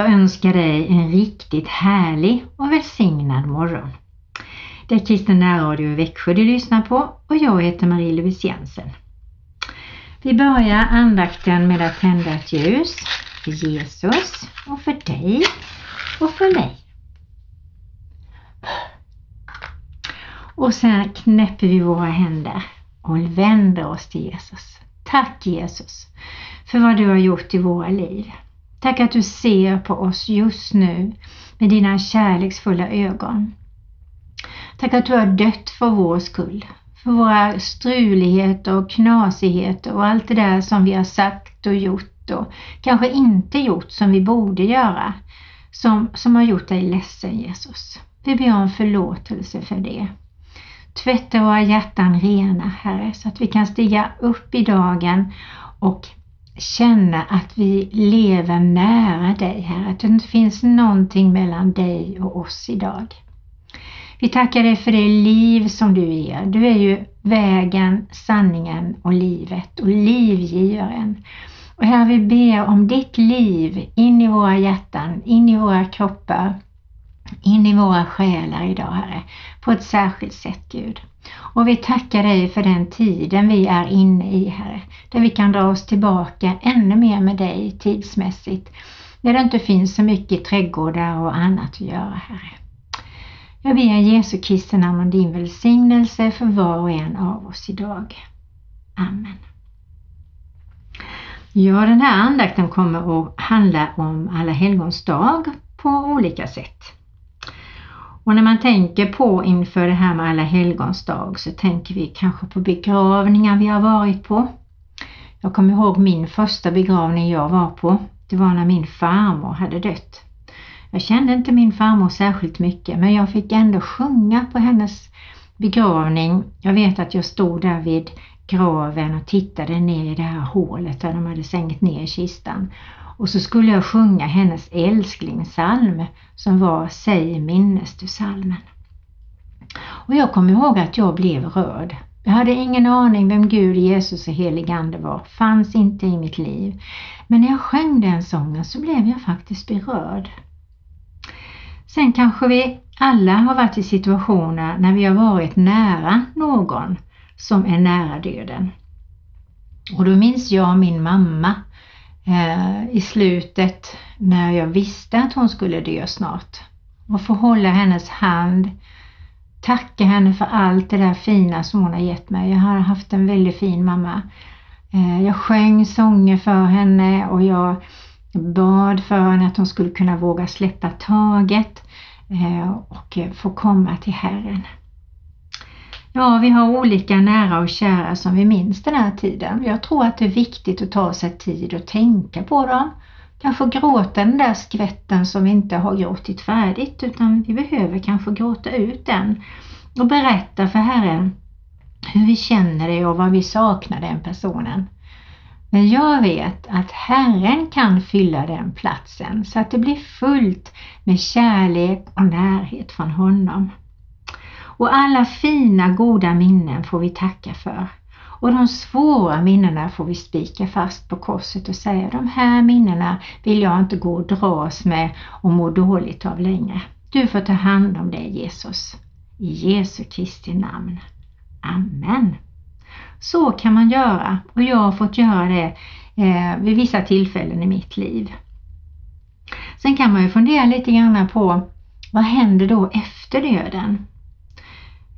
Jag önskar dig en riktigt härlig och välsignad morgon. Det är Kristen närradio i Växjö du lyssnar på och jag heter Marie-Louise Jensen. Vi börjar andakten med att tända ett ljus för Jesus och för dig och för mig. Och sen knäpper vi våra händer och vänder oss till Jesus. Tack Jesus för vad du har gjort i våra liv. Tack att du ser på oss just nu med dina kärleksfulla ögon. Tack att du har dött för vår skull, för våra struligheter och knasigheter och allt det där som vi har sagt och gjort och kanske inte gjort som vi borde göra, som, som har gjort dig ledsen Jesus. Vi ber om förlåtelse för det. Tvätta våra hjärtan rena Herre så att vi kan stiga upp i dagen och känna att vi lever nära dig Herre, att det inte finns någonting mellan dig och oss idag. Vi tackar dig för det liv som du ger. Du är ju vägen, sanningen och livet och livgivaren. Och Herre, vi ber om ditt liv in i våra hjärtan, in i våra kroppar, in i våra själar idag Herre, på ett särskilt sätt Gud. Och vi tackar dig för den tiden vi är inne i Herre, där vi kan dra oss tillbaka ännu mer med dig tidsmässigt, när det inte finns så mycket trädgårdar och annat att göra Herre. Jag ber Jesu Kristi namn om din välsignelse för var och en av oss idag. Amen. Ja, den här andakten kommer att handla om Alla helgons dag på olika sätt. Och när man tänker på inför det här med Alla helgons dag så tänker vi kanske på begravningar vi har varit på. Jag kommer ihåg min första begravning jag var på. Det var när min farmor hade dött. Jag kände inte min farmor särskilt mycket men jag fick ändå sjunga på hennes begravning. Jag vet att jag stod där vid graven och tittade ner i det här hålet där de hade sänkt ner kistan. Och så skulle jag sjunga hennes älsklingssalm som var Säg minnes du salmen. Och jag kommer ihåg att jag blev rörd. Jag hade ingen aning vem Gud, Jesus och helig Ande var, fanns inte i mitt liv. Men när jag sjöng den sången så blev jag faktiskt berörd. Sen kanske vi alla har varit i situationer när vi har varit nära någon som är nära döden. Och då minns jag min mamma eh, i slutet när jag visste att hon skulle dö snart. Och få hålla hennes hand, tacka henne för allt det där fina som hon har gett mig. Jag har haft en väldigt fin mamma. Eh, jag sjöng sånger för henne och jag bad för henne att hon skulle kunna våga släppa taget eh, och få komma till Herren. Ja, vi har olika nära och kära som vi minns den här tiden. Jag tror att det är viktigt att ta sig tid och tänka på dem. Kanske gråta den där skvätten som vi inte har gråtit färdigt utan vi behöver kanske gråta ut den och berätta för Herren hur vi känner det och vad vi saknar den personen. Men jag vet att Herren kan fylla den platsen så att det blir fullt med kärlek och närhet från honom. Och alla fina goda minnen får vi tacka för. Och de svåra minnena får vi spika fast på korset och säga de här minnena vill jag inte gå och dras med och må dåligt av längre. Du får ta hand om det Jesus. I Jesu Kristi namn. Amen. Så kan man göra och jag har fått göra det eh, vid vissa tillfällen i mitt liv. Sen kan man ju fundera lite grann på vad händer då efter döden?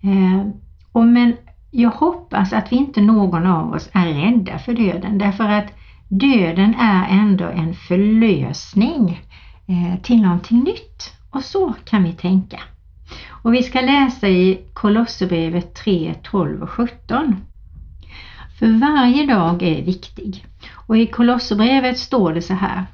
Eh, och men jag hoppas att vi inte någon av oss är rädda för döden därför att döden är ändå en förlösning eh, till någonting nytt. Och så kan vi tänka. Och vi ska läsa i Kolosserbrevet 3, 12 och 17. För varje dag är viktig. Och i Kolosserbrevet står det så här.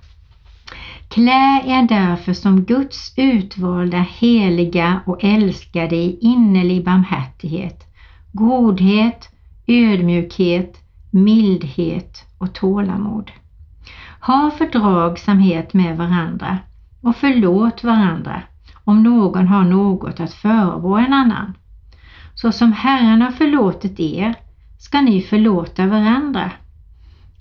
Klä er därför som Guds utvalda, heliga och älskade i innerlig barmhärtighet, godhet, ödmjukhet, mildhet och tålamod. Ha fördragsamhet med varandra och förlåt varandra om någon har något att förebrå en annan. Så som Herren har förlåtit er ska ni förlåta varandra.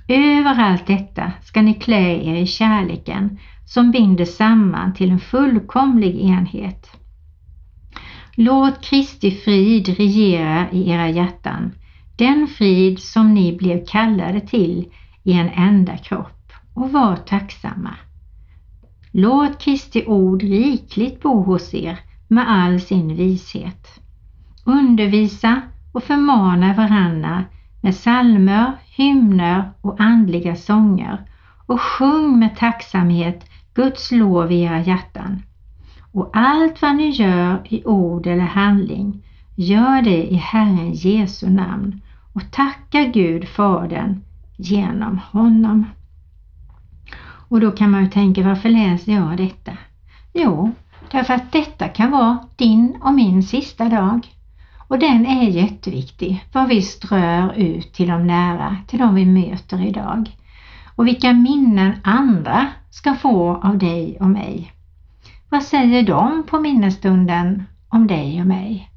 Över allt detta ska ni klä er i kärleken som binder samman till en fullkomlig enhet. Låt Kristi frid regera i era hjärtan, den frid som ni blev kallade till i en enda kropp och var tacksamma. Låt Kristi ord rikligt bo hos er med all sin vishet. Undervisa och förmana varandra med salmer, hymner och andliga sånger och sjung med tacksamhet Guds lov i era hjärtan. Och allt vad ni gör i ord eller handling, gör det i Herren Jesu namn och tacka Gud Fadern genom honom. Och då kan man ju tänka, varför läser jag detta? Jo, därför att detta kan vara din och min sista dag. Och den är jätteviktig, vad vi strör ut till de nära, till de vi möter idag. Och vilka minnen andra ska få av dig och mig. Vad säger de på minnesstunden om dig och mig?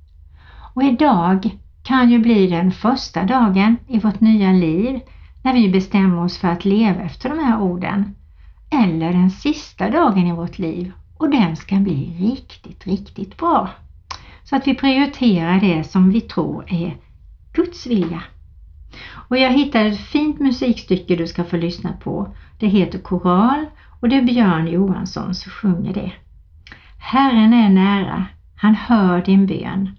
Och idag kan ju bli den första dagen i vårt nya liv när vi bestämmer oss för att leva efter de här orden. Eller den sista dagen i vårt liv och den ska bli riktigt, riktigt bra. Så att vi prioriterar det som vi tror är Guds vilja. Och jag hittade ett fint musikstycke du ska få lyssna på. Det heter Koral och det är Björn Johansson som sjunger det. Herren är nära, han hör din bön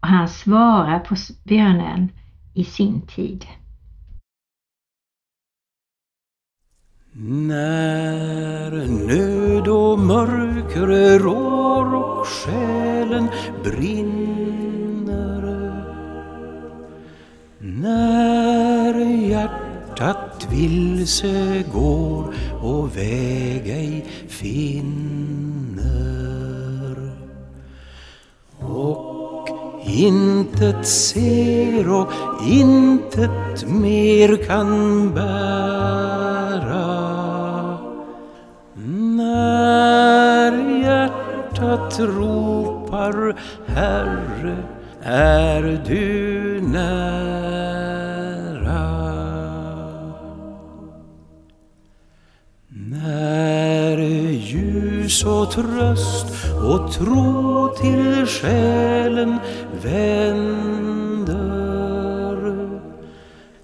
och han svarar på bönen i sin tid. När nöd och mörker rår och själen brinner När hjärtat vilse går och väg ej finner och intet ser och intet mer kan bära. När hjärtat ropar Herre, är du tröst och tro till själen vänder.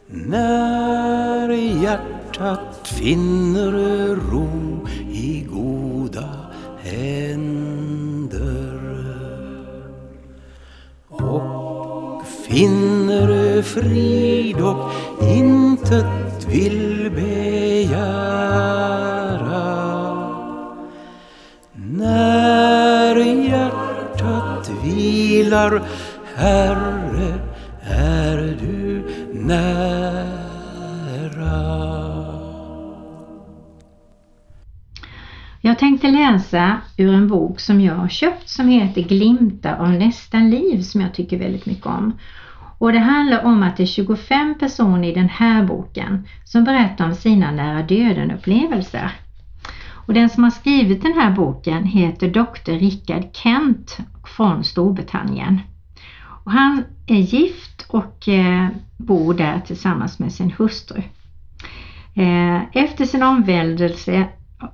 När hjärtat finner nära Jag tänkte läsa ur en bok som jag har köpt som heter Glimtar av nästan liv som jag tycker väldigt mycket om. Och det handlar om att det är 25 personer i den här boken som berättar om sina nära döden upplevelser. Och den som har skrivit den här boken heter Dr. Richard Kent från Storbritannien. Och han är gift och eh, bor där tillsammans med sin hustru. Eh, efter sin omvändelse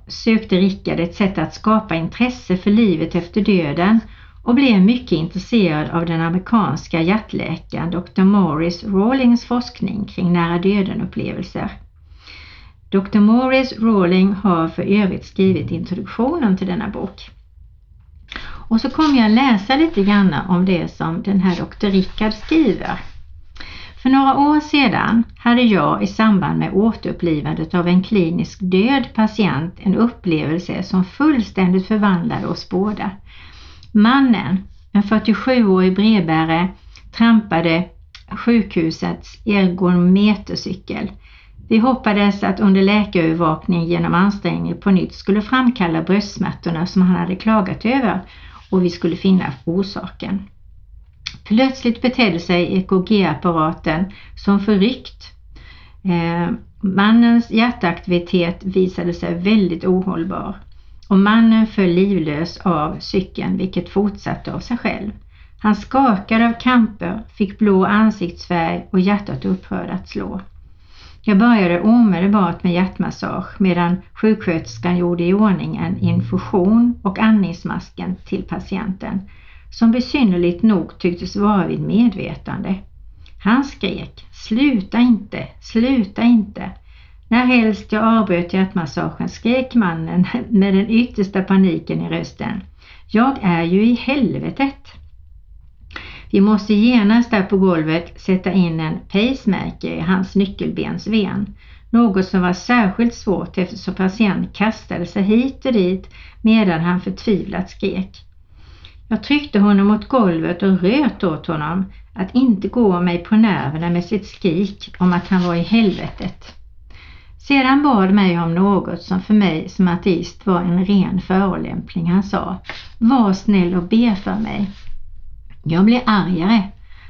sökte Rickard ett sätt att skapa intresse för livet efter döden och blev mycket intresserad av den amerikanska hjärtläkaren Dr. Morris Rawlings forskning kring nära döden-upplevelser. Dr. Morris Rawling har för övrigt skrivit introduktionen till denna bok. Och så kommer jag läsa lite grann om det som den här doktor Rickard skriver. För några år sedan hade jag i samband med återupplivandet av en klinisk död patient en upplevelse som fullständigt förvandlade oss båda. Mannen, en 47-årig brevbärare, trampade sjukhusets ergometercykel. Vi hoppades att under läkarövervakning genom ansträngning på nytt skulle framkalla bröstsmärtorna som han hade klagat över och vi skulle finna orsaken. Plötsligt betedde sig EKG-apparaten som förryckt. Eh, mannens hjärtaktivitet visade sig väldigt ohållbar och mannen föll livlös av cykeln vilket fortsatte av sig själv. Han skakade av kamper, fick blå ansiktsfärg och hjärtat upphörde att slå. Jag började omedelbart med hjärtmassage medan sjuksköterskan gjorde i ordning en infusion och andningsmasken till patienten som besynnerligt nog tycktes vara vid medvetande. Han skrek ”Sluta inte, sluta inte!” När helst jag avbröt hjärtmassagen skrek mannen med den yttersta paniken i rösten. Jag är ju i helvetet! Vi måste genast där på golvet sätta in en pacemaker i hans nyckelbensven. Något som var särskilt svårt eftersom patienten kastade sig hit och dit medan han förtvivlat skrek. Jag tryckte honom mot golvet och röt åt honom att inte gå mig på nerverna med sitt skrik om att han var i helvetet. Sedan bad mig om något som för mig som ateist var en ren förolämpning. Han sa, var snäll och be för mig. Jag blev argare.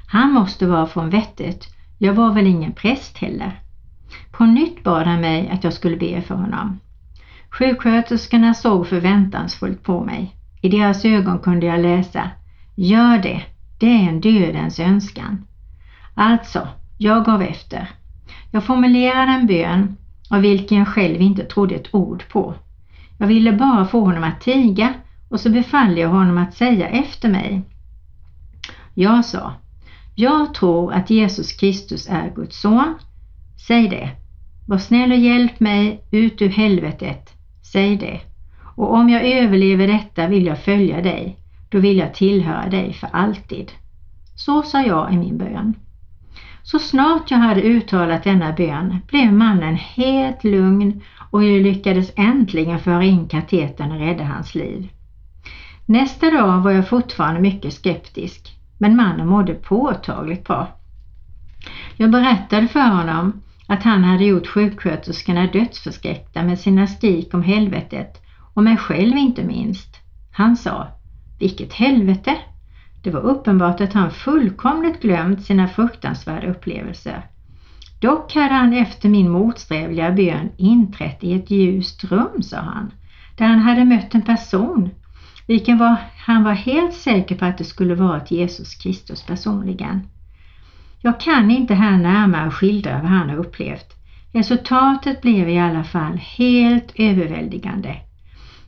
Han måste vara från vettet. Jag var väl ingen präst heller. På nytt bad han mig att jag skulle be för honom. Sjuksköterskorna såg förväntansfullt på mig. I deras ögon kunde jag läsa Gör det, det är en dödens önskan. Alltså, jag gav efter. Jag formulerade en bön av vilken jag själv inte trodde ett ord på. Jag ville bara få honom att tiga och så befallde jag honom att säga efter mig. Jag sa, jag tror att Jesus Kristus är Guds son. Säg det. Var snäll och hjälp mig ut ur helvetet. Säg det. Och om jag överlever detta vill jag följa dig. Då vill jag tillhöra dig för alltid. Så sa jag i min bön. Så snart jag hade uttalat denna bön blev mannen helt lugn och jag lyckades äntligen föra in katetern och rädda hans liv. Nästa dag var jag fortfarande mycket skeptisk, men mannen mådde påtagligt bra. Jag berättade för honom att han hade gjort sjuksköterskorna dödsförskräckta med sina skrik om helvetet och mig själv inte minst. Han sa, vilket helvete! Det var uppenbart att han fullkomligt glömt sina fruktansvärda upplevelser. Dock hade han efter min motsträvliga bön inträtt i ett ljust rum, sa han, där han hade mött en person, vilken var, han var helt säker på att det skulle vara till Jesus Kristus personligen. Jag kan inte här närmare skildra vad han har upplevt. Resultatet blev i alla fall helt överväldigande.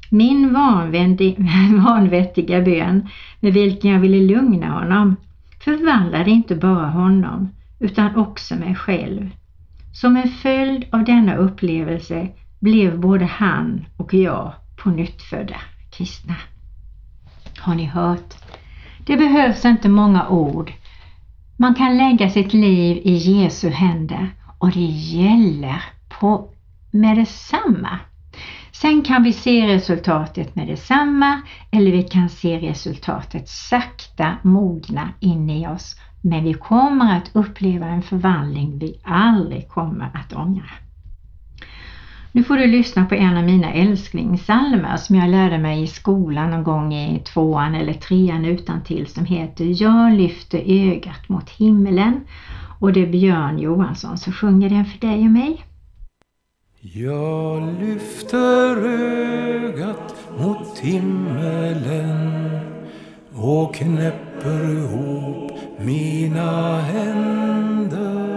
Min vanvettiga bön med vilken jag ville lugna honom förvandlade inte bara honom utan också mig själv. Som en följd av denna upplevelse blev både han och jag på nytt födda kristna. Har ni hört? Det behövs inte många ord. Man kan lägga sitt liv i Jesu händer och det gäller på med detsamma. Sen kan vi se resultatet med detsamma eller vi kan se resultatet sakta mogna in i oss. Men vi kommer att uppleva en förvandling vi aldrig kommer att ångra. Nu får du lyssna på en av mina älsklingssalmer som jag lärde mig i skolan någon gång i tvåan eller trean utan till som heter Jag lyfter ögat mot himmelen och det är Björn Johansson som sjunger den för dig och mig. Jag lyfter ögat mot himmelen och knäpper ihop mina händer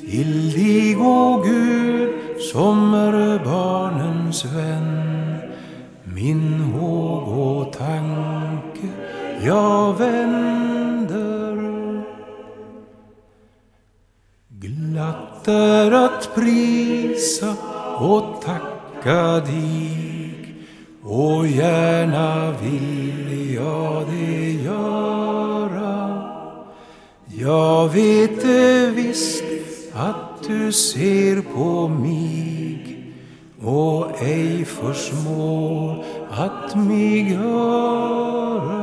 till dig, o Gud, som är barnens vän. Min håg och tanke jag vänder glatt är att prisa och tacka dig och gärna vill jag det göra. Jag vet det visst du ser på mig och ej försmår att mig höra.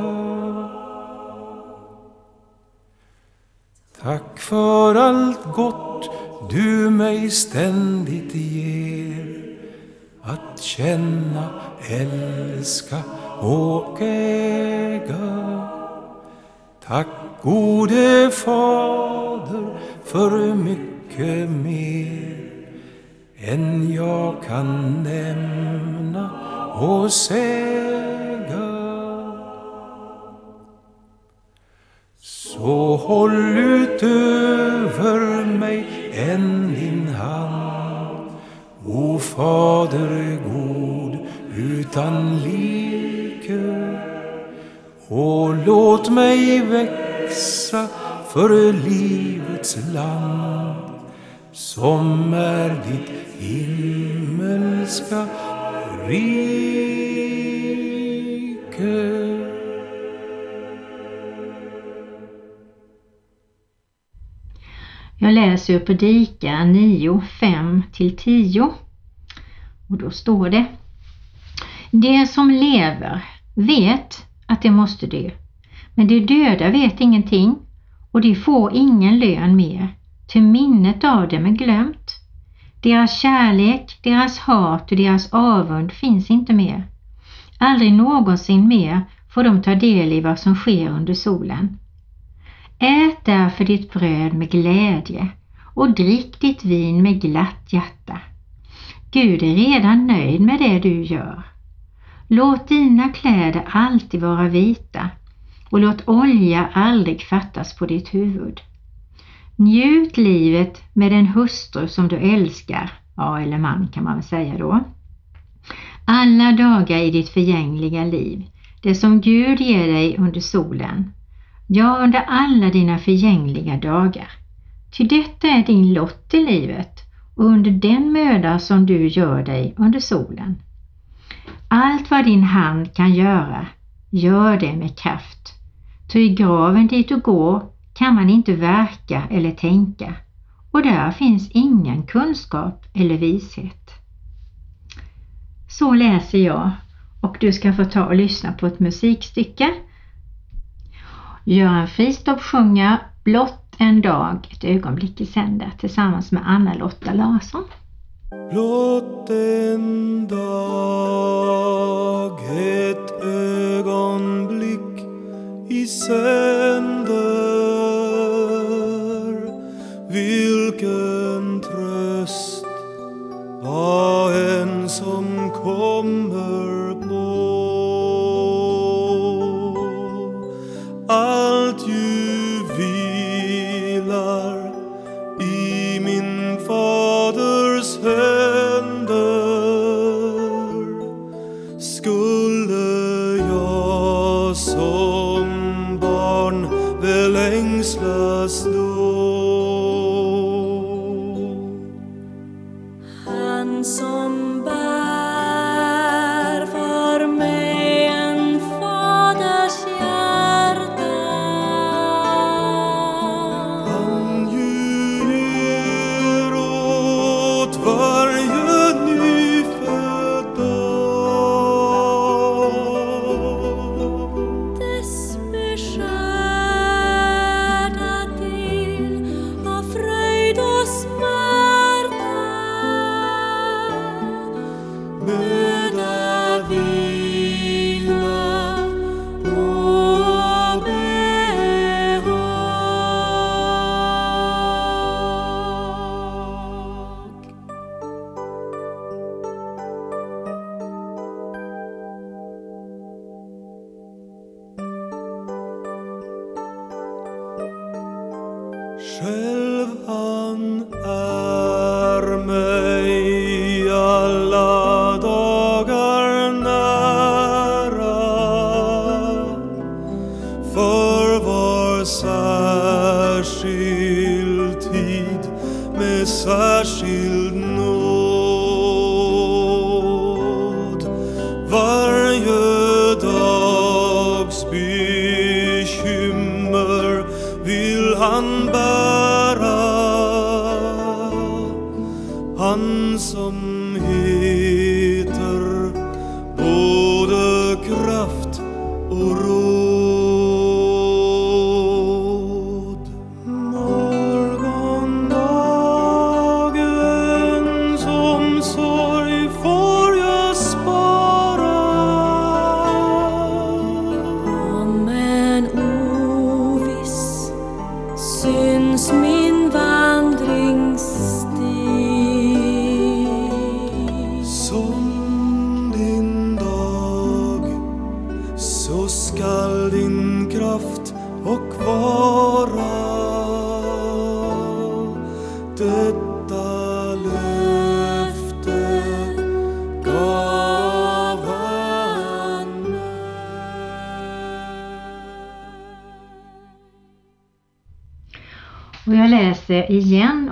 Tack för allt gott du mig ständigt ger att känna, älska och äga. Tack gode Fader för mycket mer än jag kan nämna och säga. Så håll ut över mig än din hand. O Fader god utan like och låt mig växa för livets land som är ditt himmelska rike. Jag läser ur Predika 9, 5-10 och då står det De som lever vet att de måste dö, men de döda vet ingenting och de får ingen lön mer, till minnet av dem är glömt. Deras kärlek, deras hat och deras avund finns inte mer. Aldrig någonsin mer får de ta del i vad som sker under solen. Ät därför ditt bröd med glädje och drick ditt vin med glatt hjärta. Gud är redan nöjd med det du gör. Låt dina kläder alltid vara vita och låt olja aldrig fattas på ditt huvud. Njut livet med den hustru som du älskar, ja eller man kan man väl säga då. Alla dagar i ditt förgängliga liv, det som Gud ger dig under solen, ja under alla dina förgängliga dagar. Ty detta är din lott i livet och under den möda som du gör dig under solen. Allt vad din hand kan göra, gör det med kraft. Ty i graven dit du går kan man inte verka eller tänka och där finns ingen kunskap eller vishet. Så läser jag och du ska få ta och lyssna på ett musikstycke. Göran Fristorp sjunger Blott en dag, ett ögonblick i sänder tillsammans med Anna-Lotta Larsson. Blott en dag, ett ögonblick i sänder vilken tröst vad en som kommer på. Allt ju vilar i min faders händer. Skulle jag som barn väl ängslas då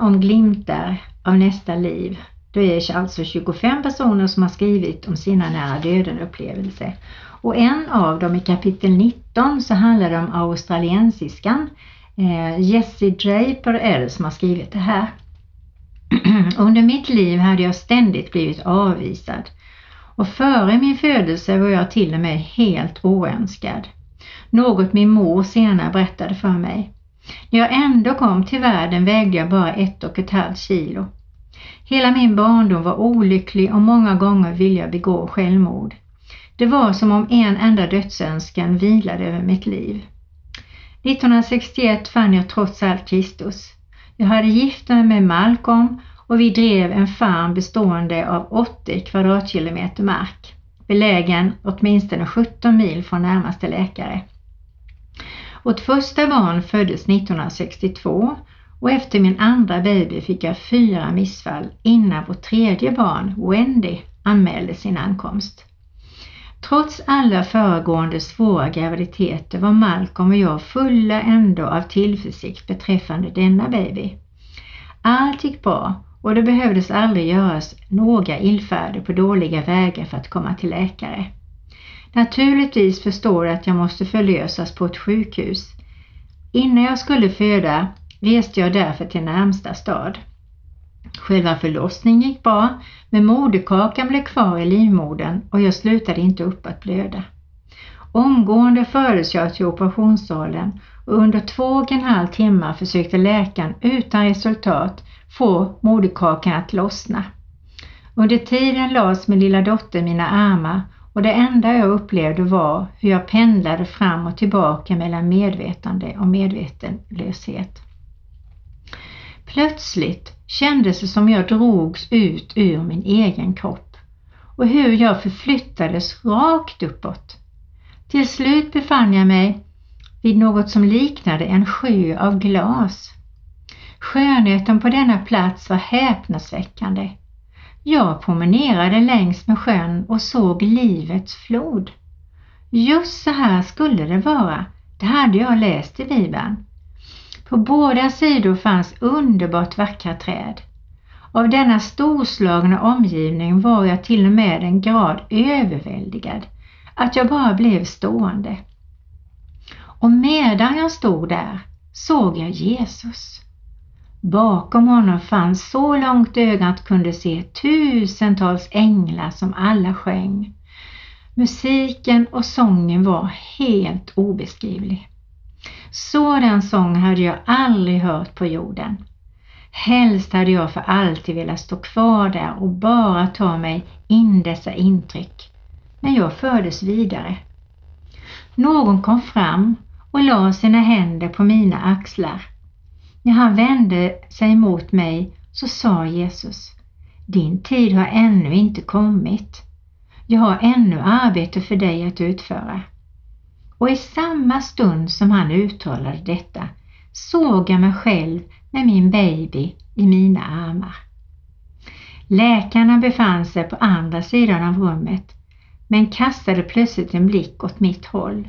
om glimtar av nästa liv. Då är det alltså 25 personer som har skrivit om sina nära döden upplevelser. Och en av dem i kapitel 19 så handlar det om australiensiskan eh, Jessie Draper L som har skrivit det här. Under mitt liv hade jag ständigt blivit avvisad och före min födelse var jag till och med helt oönskad. Något min mor senare berättade för mig. När jag ändå kom till världen vägde jag bara ett och ett halvt kilo. Hela min barndom var olycklig och många gånger ville jag begå självmord. Det var som om en enda dödsönskan vilade över mitt liv. 1961 fann jag trots allt Kristus. Jag hade gift mig med Malcolm och vi drev en farm bestående av 80 kvadratkilometer mark, belägen åtminstone 17 mil från närmaste läkare. Vårt första barn föddes 1962 och efter min andra baby fick jag fyra missfall innan vårt tredje barn, Wendy, anmälde sin ankomst. Trots alla föregående svåra graviditeter var Malcolm och jag fulla ändå av tillförsikt beträffande denna baby. Allt gick bra och det behövdes aldrig göras några illfärder på dåliga vägar för att komma till läkare. Naturligtvis förstår jag att jag måste förlösas på ett sjukhus. Innan jag skulle föda reste jag därför till närmsta stad. Själva förlossningen gick bra, men moderkakan blev kvar i livmodern och jag slutade inte upp att blöda. Omgående fördes jag till operationssalen och under två och en halv timme försökte läkaren utan resultat få moderkakan att lossna. Under tiden lades min lilla dotter i mina armar och det enda jag upplevde var hur jag pendlade fram och tillbaka mellan medvetande och medvetenlöshet. Plötsligt kändes det som jag drogs ut ur min egen kropp och hur jag förflyttades rakt uppåt. Till slut befann jag mig vid något som liknade en sjö av glas. Skönheten på denna plats var häpnadsväckande. Jag promenerade längs med sjön och såg livets flod. Just så här skulle det vara, det hade jag läst i Bibeln. På båda sidor fanns underbart vackra träd. Av denna storslagna omgivning var jag till och med en grad överväldigad att jag bara blev stående. Och medan jag stod där såg jag Jesus. Bakom honom fanns så långt ögat kunde se tusentals änglar som alla sjöng. Musiken och sången var helt obeskrivlig. Sådan sång hade jag aldrig hört på jorden. Helst hade jag för alltid velat stå kvar där och bara ta mig in dessa intryck. Men jag fördes vidare. Någon kom fram och la sina händer på mina axlar. När han vände sig mot mig så sa Jesus, din tid har ännu inte kommit. Jag har ännu arbete för dig att utföra. Och i samma stund som han uttalade detta såg jag mig själv med min baby i mina armar. Läkarna befann sig på andra sidan av rummet men kastade plötsligt en blick åt mitt håll.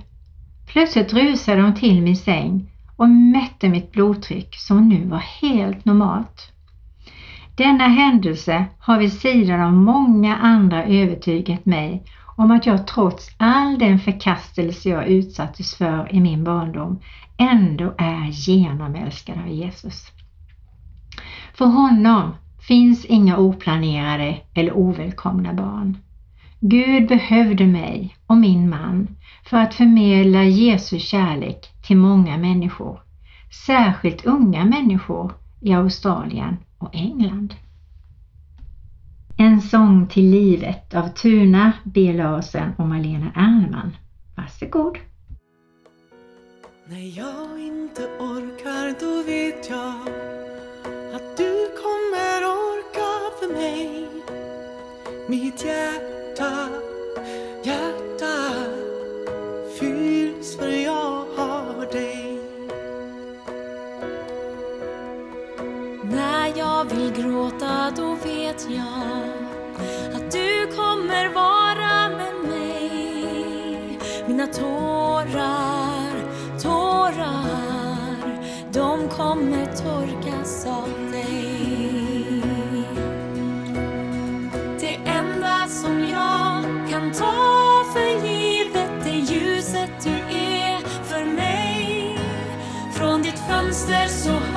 Plötsligt rusade de till min säng och mätte mitt blodtryck som nu var helt normalt. Denna händelse har vid sidan av många andra övertygat mig om att jag trots all den förkastelse jag utsattes för i min barndom ändå är genomälskad av Jesus. För honom finns inga oplanerade eller ovälkomna barn. Gud behövde mig och min man för att förmedla Jesu kärlek till många människor, särskilt unga människor i Australien och England. En sång till livet av Tuna B. Larsen och Malena Ernman. Varsågod! När jag inte orkar då vet jag att du kommer orka för mig Mitt hjärta, hjärta fylls för jag har dig När jag vill gråta då vet jag att du kommer vara med mig. Mina tårar, tårar, de kommer torkas av dig. Kan ta för givet det ljuset du är för mig. Från ditt fönster så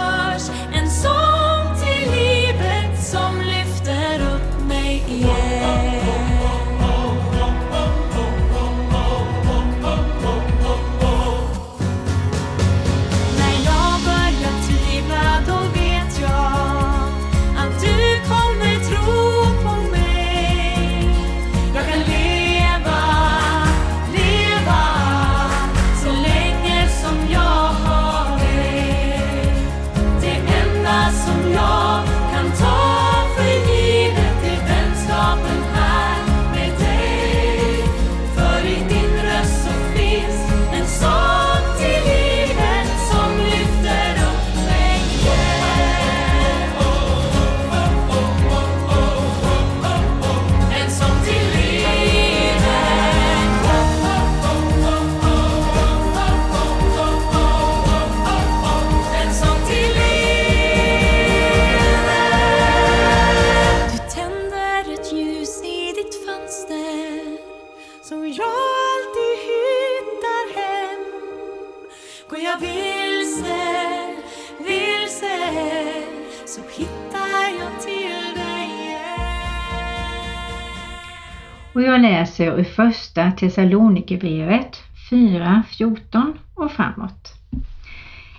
Thessalonikerbrevet 4, 14 och framåt.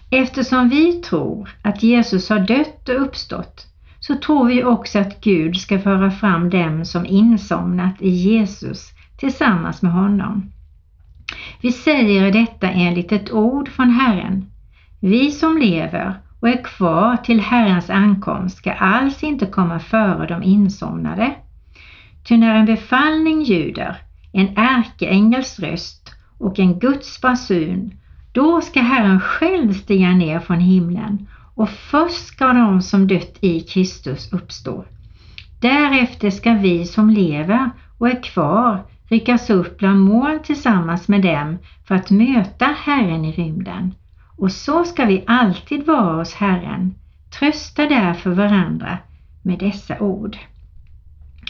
Eftersom vi tror att Jesus har dött och uppstått så tror vi också att Gud ska föra fram dem som insomnat i Jesus tillsammans med honom. Vi säger detta enligt ett ord från Herren. Vi som lever och är kvar till Herrens ankomst ska alls inte komma före de insomnade. Ty när en befallning ljuder, en ärkeängels röst och en Guds basun, då ska Herren själv stiga ner från himlen och först ska de som dött i Kristus uppstå. Därefter ska vi som lever och är kvar ryckas upp bland moln tillsammans med dem för att möta Herren i rymden. Och så ska vi alltid vara hos Herren. Trösta därför varandra med dessa ord.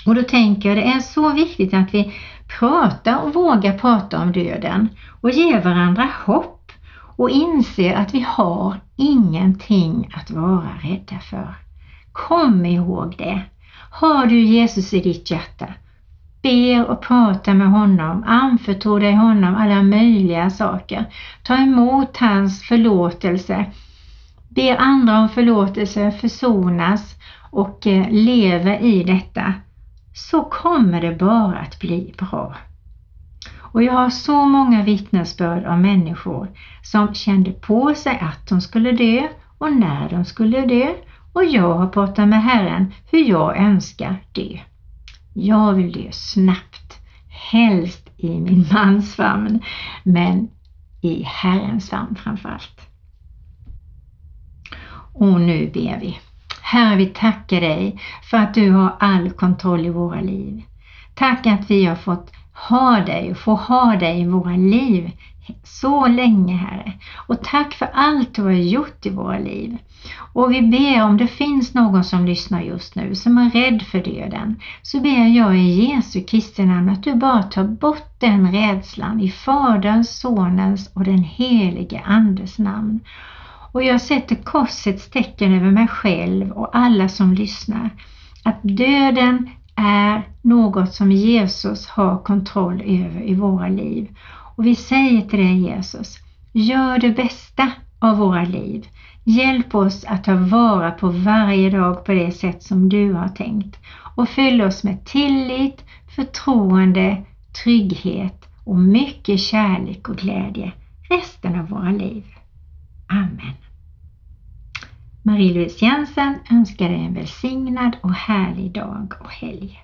Och då tänker jag det är så viktigt att vi Prata och våga prata om döden och ge varandra hopp och inse att vi har ingenting att vara rädda för. Kom ihåg det. Har du Jesus i ditt hjärta, ber och prata med honom, anförtro dig honom alla möjliga saker. Ta emot hans förlåtelse. Be andra om förlåtelse, försonas och eh, lever i detta så kommer det bara att bli bra. Och jag har så många vittnesbörd av människor som kände på sig att de skulle dö och när de skulle dö och jag har pratat med Herren hur jag önskar dö. Jag vill dö snabbt, helst i min mans famn, men i Herrens famn framförallt. Och nu ber vi. Herre, vi tackar dig för att du har all kontroll i våra liv. Tack att vi har fått ha dig och få ha dig i våra liv så länge, Herre. Och tack för allt du har gjort i våra liv. Och vi ber om det finns någon som lyssnar just nu som är rädd för döden, så ber jag i Jesu Kristi namn att du bara tar bort den rädslan i Faderns, Sonens och den helige Andes namn. Och jag sätter korsets tecken över mig själv och alla som lyssnar. Att döden är något som Jesus har kontroll över i våra liv. Och vi säger till dig Jesus, gör det bästa av våra liv. Hjälp oss att ta vara på varje dag på det sätt som du har tänkt och fyll oss med tillit, förtroende, trygghet och mycket kärlek och glädje resten av våra liv. Amen. Marie-Louise Jensen önskar dig en välsignad och härlig dag och helg.